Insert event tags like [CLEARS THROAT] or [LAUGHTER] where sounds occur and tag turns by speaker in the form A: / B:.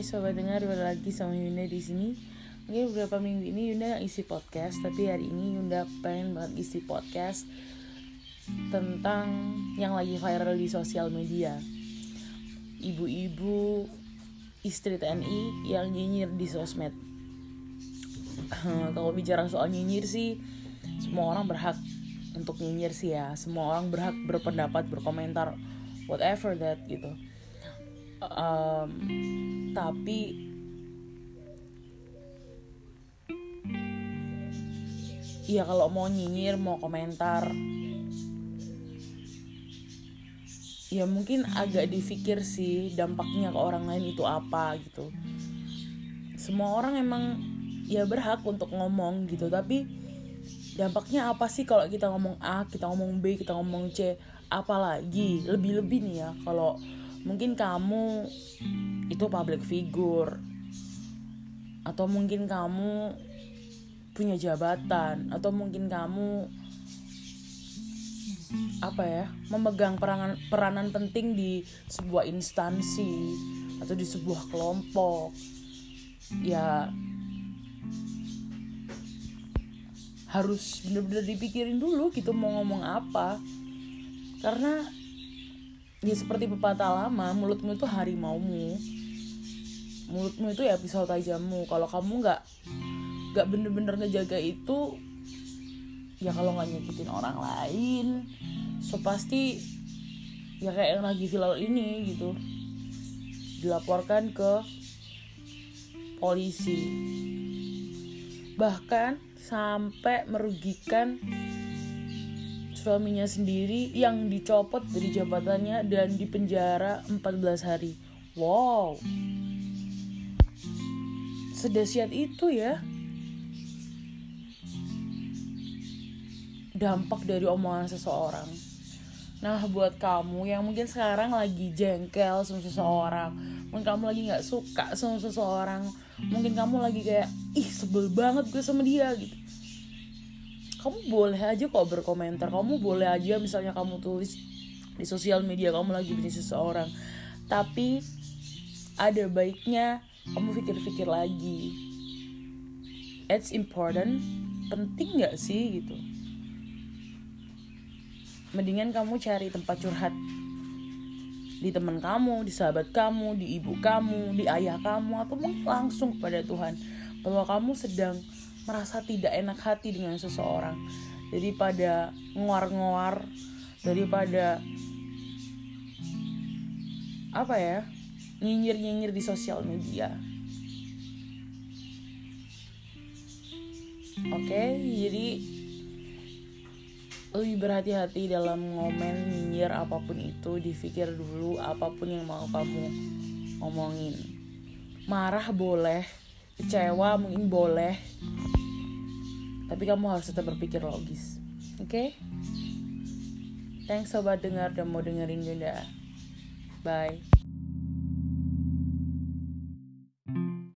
A: Hai sobat dengar, balik lagi sama Yunda di sini. Mungkin beberapa minggu ini Yunda gak isi podcast, tapi hari ini Yunda pengen banget isi podcast tentang yang lagi viral di sosial media. Ibu-ibu istri TNI yang nyinyir di sosmed. [CLEARS THROAT] Kalau bicara soal nyinyir sih, semua orang berhak untuk nyinyir sih ya. Semua orang berhak berpendapat, berkomentar, whatever that gitu um, tapi ya kalau mau nyinyir mau komentar. Ya mungkin agak difikir sih dampaknya ke orang lain itu apa gitu. Semua orang emang ya berhak untuk ngomong gitu. Tapi dampaknya apa sih kalau kita ngomong A kita ngomong B kita ngomong C? Apalagi lebih-lebih nih ya kalau mungkin kamu itu public figure. Atau mungkin kamu punya jabatan. Atau mungkin kamu apa ya memegang peranan peranan penting di sebuah instansi atau di sebuah kelompok. Ya harus bener-bener dipikirin dulu gitu mau ngomong apa. Karena ya seperti pepatah lama mulutmu itu harimaumu. Mulutmu itu ya pisau tajammu. Kalau kamu nggak nggak bener-bener ngejaga itu ya kalau nggak nyakitin orang lain. So pasti ya kayak yang lagi viral ini gitu. Dilaporkan ke polisi. Bahkan sampai merugikan suaminya sendiri yang dicopot dari jabatannya dan dipenjara 14 hari. Wow. Sedasiat itu ya. Dampak dari omongan seseorang. Nah, buat kamu yang mungkin sekarang lagi jengkel sama seseorang, mungkin kamu lagi nggak suka sama seseorang, mungkin kamu lagi kayak ih sebel banget gue sama dia gitu kamu boleh aja kok berkomentar. Kamu boleh aja misalnya kamu tulis di sosial media kamu lagi benci seseorang. Tapi ada baiknya kamu pikir-pikir lagi. It's important. Penting nggak sih gitu? Mendingan kamu cari tempat curhat di teman kamu, di sahabat kamu, di ibu kamu, di ayah kamu, atau mungkin langsung kepada Tuhan bahwa kamu sedang merasa tidak enak hati dengan seseorang. Daripada nguar-nguar daripada apa ya nyinyir-nyinyir di sosial media. Oke okay, jadi lebih berhati-hati dalam ngomen nyinyir apa pun itu dipikir dulu apa pun yang mau kamu ngomongin marah boleh kecewa mungkin boleh tapi kamu harus tetap berpikir logis. Oke? Okay? thanks sobat dengar dan mau dengerin juga bye